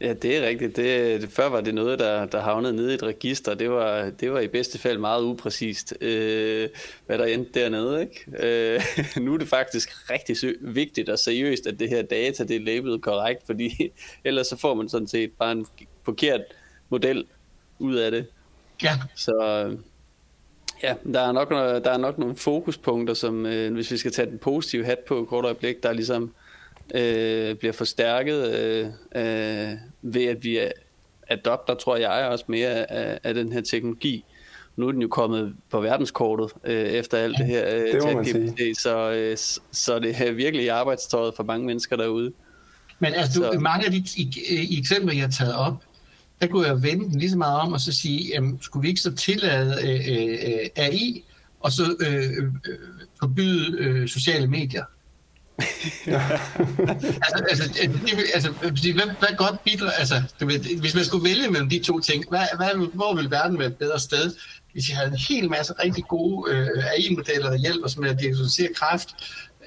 Ja, det er rigtigt. Det, det, før var det noget, der, der havnede nede i et register. Det var, det var i bedste fald meget upræcist, øh, hvad der endte dernede. Ikke? Øh, nu er det faktisk rigtig vigtigt og seriøst, at det her data det er labelet korrekt, fordi ellers så får man sådan set bare en forkert model ud af det.
Ja.
Så Ja, der er nok, der er nok nogle fokuspunkter, som øh, hvis vi skal tage den positive hat på et kort øjeblik, der ligesom øh, bliver forstærket øh, øh, ved, at vi adopter, tror jeg, også mere af, af den her teknologi. Nu er den jo kommet på verdenskortet øh, efter alt det her øh,
det
så, øh, så det er virkelig i arbejdstøjet for mange mennesker derude.
Men altså, du, mange af de eksempler, jeg har taget op, der kunne jeg vende den lige så meget om og så sige, jamen, skulle vi ikke så tillade øh, øh, AI og så øh, øh, forbyde øh, sociale medier? altså, altså, det, altså, hvad, hvad godt bidrager, altså, du ved, hvis man skulle vælge mellem de to ting, hvad, hvad, hvor ville verden være et bedre sted, hvis vi havde en hel masse rigtig gode øh, AI-modeller, der hjælper os med at diagnostisere kræft,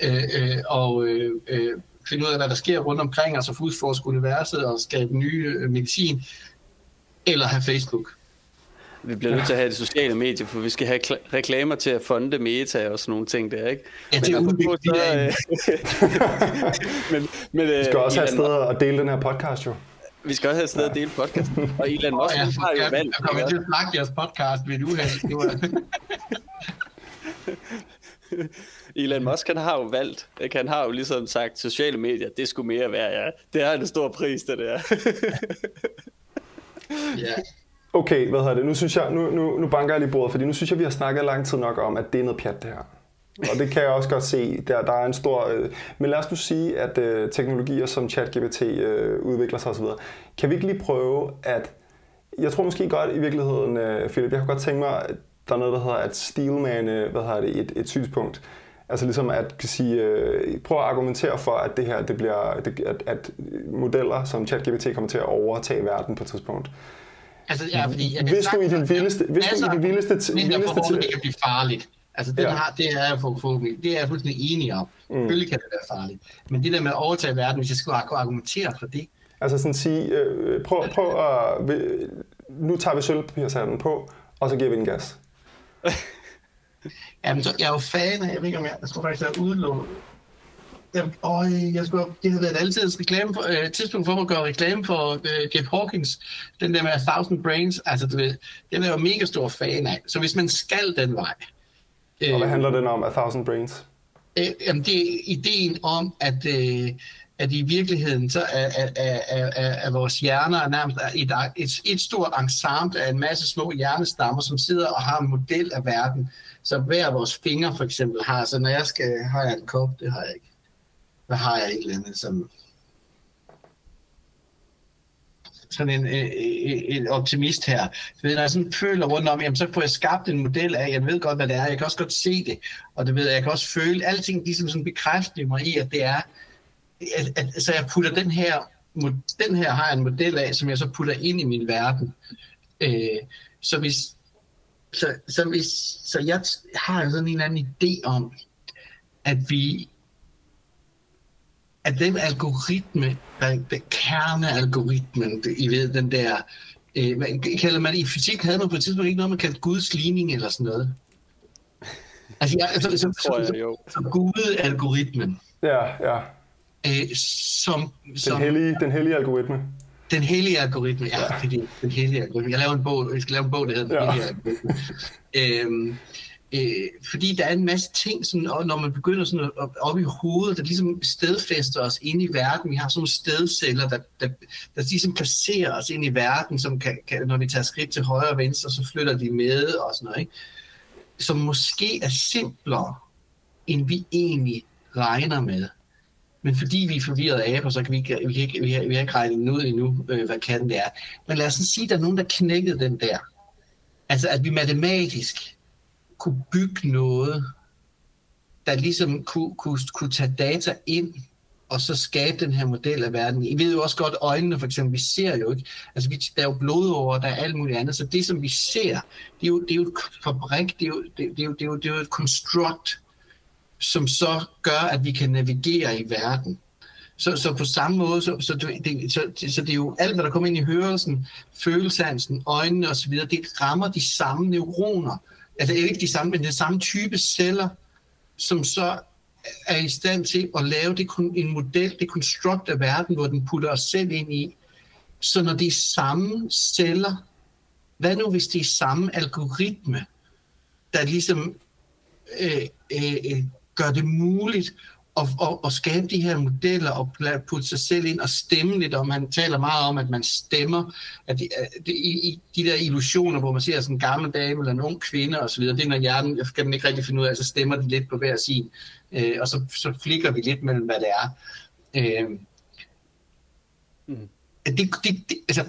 øh, øh, og øh, øh, finde ud af, hvad der sker rundt omkring og udforske universet og skabe nye øh, medicin, eller have Facebook.
Vi bliver nødt til at have det sociale medier, for vi skal have reklamer til at fonde meta og sådan nogle ting der, ikke?
Ja, det er udbygget. Øh,
men, men, vi skal øh, også have et sted at dele den her podcast, jo.
Vi skal også have et sted at dele podcasten. Og Elon Musk oh, ja, har jo valgt.
Jeg kommer til at snakke jeres podcast ved et uheld.
Elon Musk han har jo valgt, ikke? han har jo ligesom sagt, sociale medier, det skulle mere være, ja. Det er en stor pris, det der.
Ja. Okay, hvad hedder det? Nu, synes jeg, nu, nu, nu banker jeg lige bordet, fordi nu synes jeg, vi har snakket lang tid nok om, at det er noget pjat, det her. Og det kan jeg også godt se. Der, der er en stor... Øh, men lad os nu sige, at øh, teknologier som ChatGPT øh, udvikler sig osv. Kan vi ikke lige prøve at... Jeg tror måske godt i virkeligheden, øh, Philip, jeg kunne godt tænke mig, at der er noget, der hedder at steelman, øh, hvad hedder det, et, et synspunkt. Altså ligesom at kan sige, øh, prøv at argumentere for, at det her, det bliver, at, at modeller som ChatGPT kommer til at overtage verden på et tidspunkt.
Altså, ja, fordi,
jeg hvis du i den vildeste, hvis du i den vildeste,
vildeste til, det kan blive farligt. Altså, den ja. har, det er for, for, det er jeg fuldstændig enig om. Mm. Selvfølgelig kan det være farligt. Men det der med at overtage verden, hvis jeg skulle argumentere for det.
Altså sådan sige, øh, prøv, prøv at, nu tager vi sølvpapirsanden på, og så giver vi den gas.
Jamen, så, jeg er jo fan af, jeg ved ikke om jeg, jeg skulle faktisk have udlånt. Jeg, åh, jeg skulle, det havde været altid reklame for, øh, tidspunkt for at gøre reklame for øh, Jeff Hawkins, den der med A Thousand Brains, altså du ved, den er jeg jo mega stor fan af. Så hvis man skal den vej...
Øh, og hvad handler den om, A Thousand Brains?
Øh, jamen, det er ideen om, at... Øh, at i virkeligheden så er, er, er, er, er vores hjerner nærmest et, et, et stort ensemble af en masse små hjernestammer, som sidder og har en model af verden, så hver af vores fingre for eksempel har. Så når jeg skal, har jeg en kop, det har jeg ikke. Hvad har jeg et eller andet, som sådan en, en, en optimist her. Ved, når jeg sådan føler rundt om, jamen, så får jeg skabt en model af, jeg ved godt, hvad det er, jeg kan også godt se det, og det ved jeg, jeg kan også føle, alting ligesom sådan bekræfter mig i, at det er, at, at, så jeg putter den her den her har jeg en model af, som jeg så putter ind i min verden. Øh, så hvis så, så, hvis, så jeg har sådan en eller anden idé om, at vi at den algoritme, den, den kernealgoritmen, I ved, den der, øh, hvad kalder man, i fysik havde man på et tidspunkt ikke noget, man kaldte Guds ligning eller sådan noget. Altså, jeg, altså, så, så, så, så, så Gud-algoritmen.
Ja, ja.
Øh, som,
som, den, hellige, den hellige algoritme.
Den hellige algoritme, ja, ja. Det, er den hellige algoritme. Jeg laver en bog, jeg skal lave en bog, der hedder Den ja. hellige algoritme. øhm, øh, fordi der er en masse ting, sådan, og når man begynder sådan at, op i hovedet, der ligesom stedfæster os ind i verden. Vi har sådan nogle stedceller, der, der, der ligesom placerer os ind i verden, som kan, kan, når vi tager skridt til højre og venstre, så flytter de med og sådan noget. Ikke? Som måske er simplere, end vi egentlig regner med. Men fordi vi er forvirrede aber, så kan vi ikke, vi kan ikke, vi har, vi har ikke regnet ud endnu, øh, hvad kan det er. Men lad os sige, at der er nogen, der knækkede den der. Altså, at vi matematisk kunne bygge noget, der ligesom kunne, kunne, kunne tage data ind, og så skabe den her model af verden. I ved jo også godt, øjnene for eksempel, vi ser jo ikke, altså vi, der er jo blodårer, der er alt muligt andet, så det som vi ser, det er jo, det er jo et fabrik, det er jo, det, det er jo, det er jo, det er jo et construct, som så gør, at vi kan navigere i verden. Så, så på samme måde, så, så, det, så, så det er jo alt, hvad der kommer ind i hørelsen, følelsansen, øjnene osv., det rammer de samme neuroner. Altså ikke de samme, men den samme type celler, som så er i stand til at lave det, en model, det konstrukt af verden, hvor den putter os selv ind i. Så når det er samme celler, hvad nu hvis det er samme algoritme, der ligesom øh, øh, øh gør det muligt at, at, at skabe de her modeller og putte sig selv ind og stemme lidt om. Han taler meget om, at man stemmer at det, at det, i, i de der illusioner, hvor man ser sådan en gammel dame eller en ung kvinde osv. Det er, når hjernen, jeg kan den ikke rigtig finde ud af, så stemmer de lidt på hver sin. Øh, og så, så flikker vi lidt mellem, hvad det er. Øh, mm. det, det, det, altså,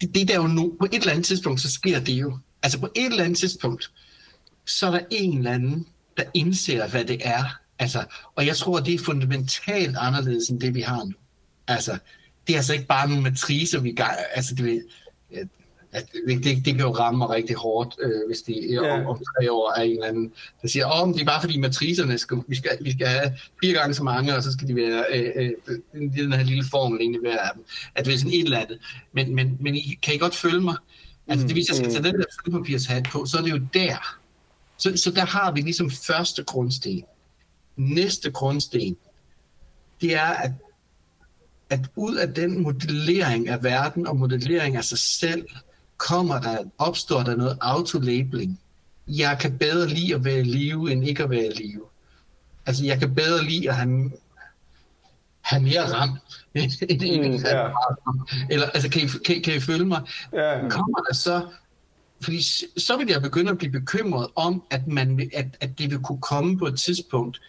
det, det der jo nu, på et eller andet tidspunkt, så sker det jo. Altså på et eller andet tidspunkt, så er der en eller anden, der indser, hvad det er. Altså, og jeg tror, det er fundamentalt anderledes end det, vi har nu. Altså, det er altså ikke bare nogle matricer, vi gør. Altså, det, det, det, det kan jo ramme mig rigtig hårdt, øh, hvis de ja. om, om tre år er en eller anden, der siger, åh, oh, det er bare fordi matricerne, skal, vi, skal, vi skal have fire gange så mange, og så skal de være øh, øh, den her lille formel egentlig hver af dem. At det er sådan et eller andet. Men, men, men kan I godt følge mig? Altså, det, hvis jeg skal mm. tage den der sølvpapirshat på, så er det jo der, så, så der har vi ligesom første grundsten. Næste grundsten, det er, at, at ud af den modellering af verden og modellering af sig selv, kommer der, opstår der noget autolabeling. Jeg kan bedre lide at være i live, end ikke at være i live. Altså, jeg kan bedre lide at have, have mere ram, end mm, yeah. Eller, altså, kan I, kan, kan I følge mig? Yeah. Kommer der så fordi så vil jeg begynde at blive bekymret om, at, man, at, at det vil kunne komme på et tidspunkt.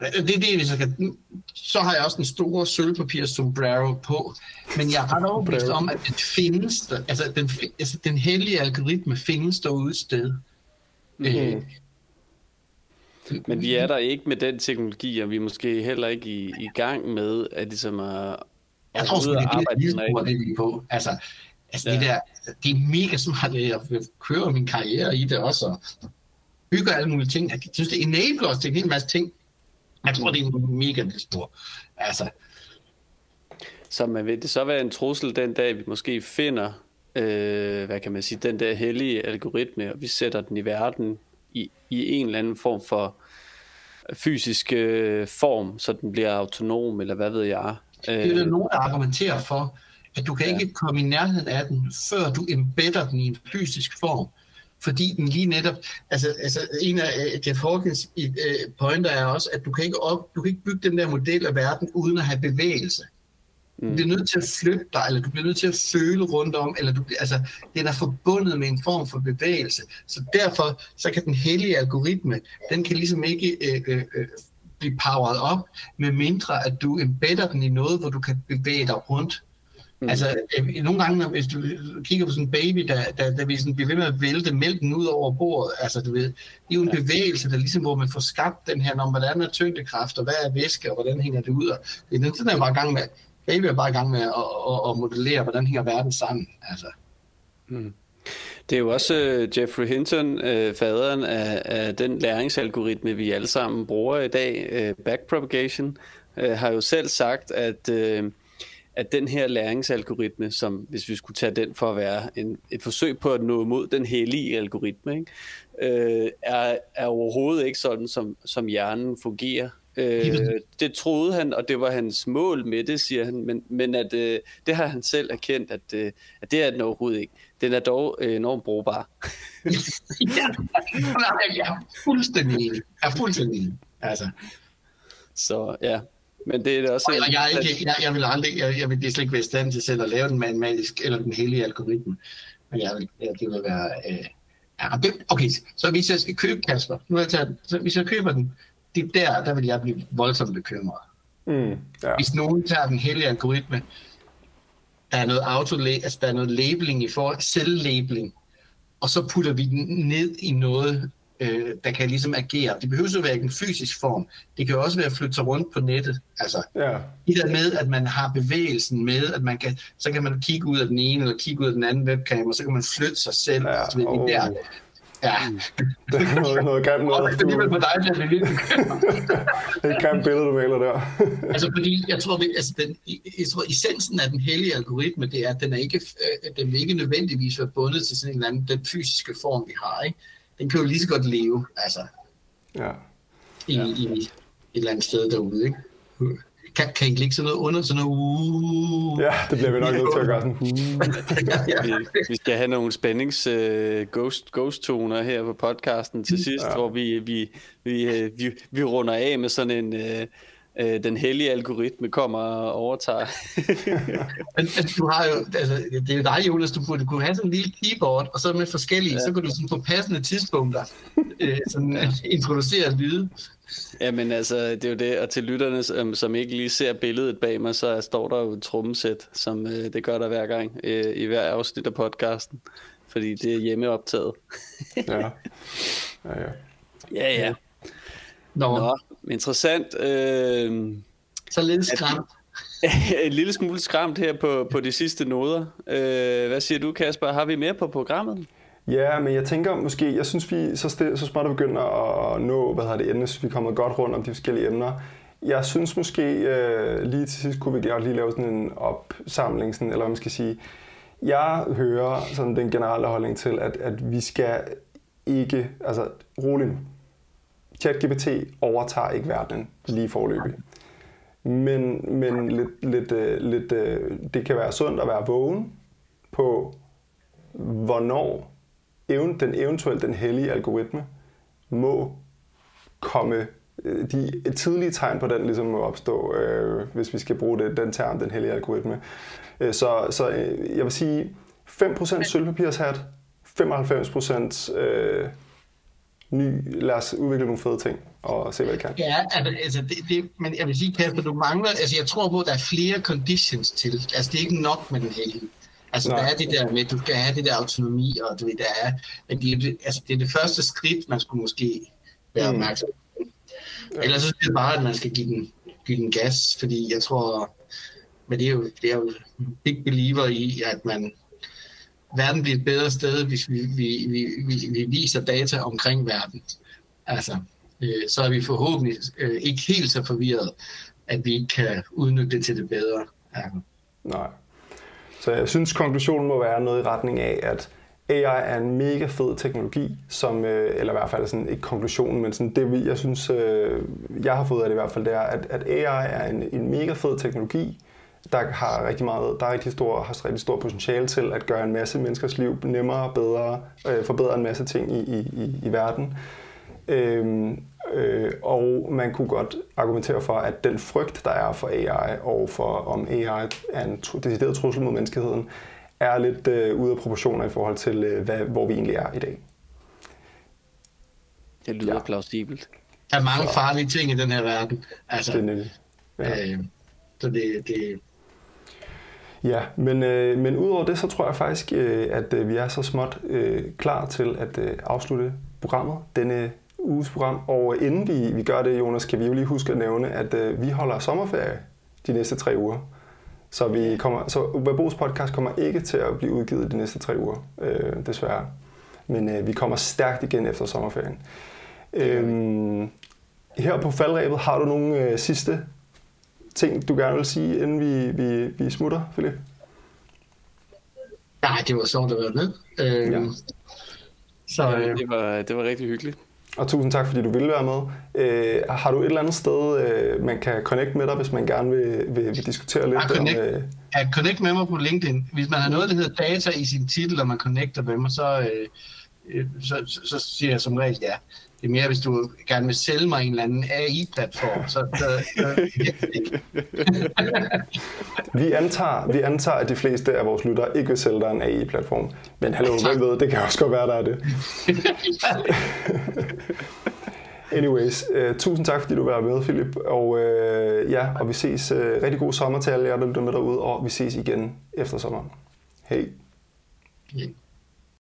Det er det, hvis jeg kan, så har jeg også en stor sølvpapir sombrero på, men jeg er ret overbevist om, at det findes der, altså den, altså den hellige algoritme findes derude et sted. Mm-hmm. Øh,
men vi er der ikke med den teknologi, og vi er måske heller ikke i, i gang med at, ligesom at,
jeg tror, det er det, vi er på. Altså, Altså ja. det der, det er mega smart, at jeg kører min karriere i det også, og bygger alle mulige ting. Jeg synes, det enabler os til en hel masse ting. Jeg tror, det er mega stor. Altså.
Så man vil det så være en trussel den dag, vi måske finder, øh, hvad kan man sige, den der hellige algoritme, og vi sætter den i verden i, i en eller anden form for fysisk øh, form, så den bliver autonom, eller hvad ved jeg.
Det er der nogen, der argumenterer for, at du kan ja. ikke komme i nærheden af den, før du embedder den i en fysisk form. Fordi den lige netop, altså, altså en af Jeff Hawkins uh, pointer er også, at du kan, ikke op, du kan ikke bygge den der model af verden uden at have bevægelse. Mm. Du bliver nødt til at flytte dig, eller du bliver nødt til at føle rundt om, eller du, altså, den er forbundet med en form for bevægelse. Så derfor, så kan den hellige algoritme, den kan ligesom ikke øh, øh, øh blive powered op, med mindre at du embedder den i noget, hvor du kan bevæge dig rundt. Mm. Altså, øh, nogle gange, hvis du kigger på sådan en baby, der, der, der vil sådan blive ved med at vælte mælken ud over bordet, altså, du ved, det er jo en ja. bevægelse, der ligesom, hvor man får skabt den her, når hvordan er tyngdekraft, og hvad er væske, og hvordan hænger det ud, og det er sådan, er bare i gang med, baby er bare i gang med at, at, at modellere, hvordan hænger verden sammen, altså.
Mm. Det er jo også uh, Jeffrey Hinton, uh, faderen af, af den læringsalgoritme, vi alle sammen bruger i dag, uh, backpropagation, uh, har jo selv sagt, at, uh, at den her læringsalgoritme, som hvis vi skulle tage den for at være en, et forsøg på at nå mod den hellige algoritme, ikke, uh, er, er overhovedet ikke sådan, som, som hjernen fungerer. Øh, det troede han, og det var hans mål med det, siger han, men, men at, øh, det har han selv erkendt, at, øh, at det er den overhovedet ikke. Den er dog øh, enormt brugbar.
ja, jeg er fuldstændig enig. Jeg er fuldstændig enig. Altså.
Så ja, men det er også...
Og jeg, jeg, ikke, jeg, jeg vil aldrig, jeg, jeg vil slet ikke være i stand til selv at lave den matematisk, eller den hellige algoritme. Men jeg vil, ja, det vil være... Øh, ja, okay, så hvis jeg skal købe Kasper, nu har jeg taget, så hvis jeg køber den, det er der, der vil jeg blive voldsomt bekymret. Mm, ja. Hvis nogen tager den hellige algoritme, der er noget auto altså der er noget labeling i forhold selvlabeling, og så putter vi den ned i noget, øh, der kan ligesom agere. Det behøver jo være en fysisk form. Det kan også være at flytte sig rundt på nettet. Altså, ja. det der med, at man har bevægelsen med, at man kan, så kan man kigge ud af den ene, eller kigge ud af den anden webcam, og så kan man flytte sig selv. Ja, altså, det oh. der Ja.
Det er noget, noget grimt noget.
Det er alligevel på dig, at det er lidt
Det er et grimt billede, du maler der.
altså, fordi jeg tror, altså, den, jeg tror, essensen af den hellige algoritme, det er, at den er ikke, øh, den vil ikke nødvendigvis være bundet til sådan en eller anden, den fysiske form, vi har. Ikke? Den kan jo lige så godt leve, altså,
ja.
I, ja. i et eller andet sted derude. Ikke? kan, kan I ligge sådan noget under, sådan noget uh,
Ja, det bliver vi nok nødt til at gøre sådan uh.
ja, ja. Vi, vi skal have nogle spændings uh, ghost, ghost toner her på podcasten til sidst, ja. hvor vi, vi, vi, uh, vi, vi runder af med sådan en... Uh, øh, den hellige algoritme kommer og overtager.
men, men du har jo, altså, det er jo dig, Jonas, du burde kunne have sådan en lille keyboard, og så med forskellige, ja. så kan du sådan på passende tidspunkter øh, sådan, ja. introducere lyde.
Jamen altså, det er jo det, og til lytterne, som, som ikke lige ser billedet bag mig, så står der jo et trommesæt, som øh, det gør der hver gang, øh, i hver afsnit af podcasten, fordi det er hjemmeoptaget.
ja. Ja, ja.
Ja, ja. Nå. Nå, interessant. Øh,
så lidt skræmt.
en lille smule skræmt her på, på de sidste noder. Øh, hvad siger du, Kasper? Har vi mere på programmet?
Ja, men jeg tænker måske, jeg synes vi så, stil, så småt begynder at nå, hvad hedder det, emne, så vi kommer godt rundt om de forskellige emner. Jeg synes måske øh, lige til sidst kunne vi godt lige lave sådan en opsamling, sådan, eller hvad man skal sige. Jeg hører sådan den generelle holdning til, at, at vi skal ikke, altså roligt nu. ChatGPT overtager ikke verden lige forløbig. Men, men lidt, lidt, øh, lidt, øh, det kan være sundt at være vågen på, hvornår den eventuelt den hellige algoritme må komme øh, de tidlige tegn på den ligesom må opstå, øh, hvis vi skal bruge det, den term, den hellige algoritme. Øh, så, så øh, jeg vil sige 5% sølvpapirshat, 95% øh, ny, lad os udvikle nogle fede ting og se, hvad det kan.
Ja, altså, det, det, men jeg vil sige, Kasper, du mangler, altså jeg tror på, at der er flere conditions til, altså det er ikke nok med den hellige. Altså, Nej. der er det der med, du skal have det der autonomi, og du ved, der er, men det, altså, det er det første skridt, man skulle måske være mm. opmærksom på. Ja. Ellers er det bare, at man skal give den, give den gas, fordi jeg tror, men det er jo, det er jo big believer i, at man, verden bliver et bedre sted, hvis vi, vi, vi, vi, vi viser data omkring verden. Altså, øh, så er vi forhåbentlig øh, ikke helt så forvirret, at vi ikke kan udnytte det til det bedre. Ja.
Nej. Så jeg synes, konklusionen må være noget i retning af, at AI er en mega fed teknologi, som, øh, eller i hvert fald sådan, ikke konklusionen, men sådan det, jeg synes, øh, jeg har fået af det i hvert fald, det er, at, at AI er en, en mega fed teknologi, der har rigtig meget, der er rigtig stor, har rigtig stor potentiale til at gøre en masse menneskers liv nemmere, bedre, øh, forbedre en masse ting i, i, i, i verden. Øhm, øh, og man kunne godt argumentere for, at den frygt, der er for AI, og for om AI er en decideret trussel mod menneskeheden, er lidt øh, ude af proportioner i forhold til, øh, hvad, hvor vi egentlig er i dag.
Det lyder ja. plausibelt.
Der er mange farlige ting i den her verden. Altså,
det er nemlig.
Ja. Øh, så det, det,
Ja, men, øh, men udover det, så tror jeg faktisk, øh, at øh, vi er så småt øh, klar til at øh, afslutte programmet, denne uges program. Og inden vi, vi gør det, Jonas, kan vi jo lige huske at nævne, at øh, vi holder sommerferie de næste tre uger. Så, vi kommer, så Verbos podcast kommer ikke til at blive udgivet de næste tre uger, øh, desværre. Men øh, vi kommer stærkt igen efter sommerferien. Øhm, her på faldrebet har du nogle øh, sidste ting, du gerne vil sige, inden vi, vi, vi smutter, Philip?
Nej, det var sjovt at være med. Øh, ja.
Så, øh, det, var, det var rigtig hyggeligt.
Og tusind tak, fordi du ville være med. Øh, har du et eller andet sted, øh, man kan connect med dig, hvis man gerne vil, vil, vil diskutere lidt?
Ja, connect, om, øh... ja, connect med mig på LinkedIn. Hvis man har noget, der hedder data i sin titel, og man connecter med mig, så, øh, øh så, så, så siger jeg som regel ja. Det er mere, hvis du gerne vil sælge mig en eller anden AI-platform. Så, så,
vi, antager, vi antager, at de fleste af vores lyttere ikke vil sælge dig en AI-platform. Men hallo, hvem ved, det kan også godt være, der er det. Anyways, uh, tusind tak, fordi du var med, Philip. Og uh, ja, og vi ses. Uh, rigtig god sommer til alle jer, der lytter med derude, og vi ses igen efter sommeren. Hej. Yeah.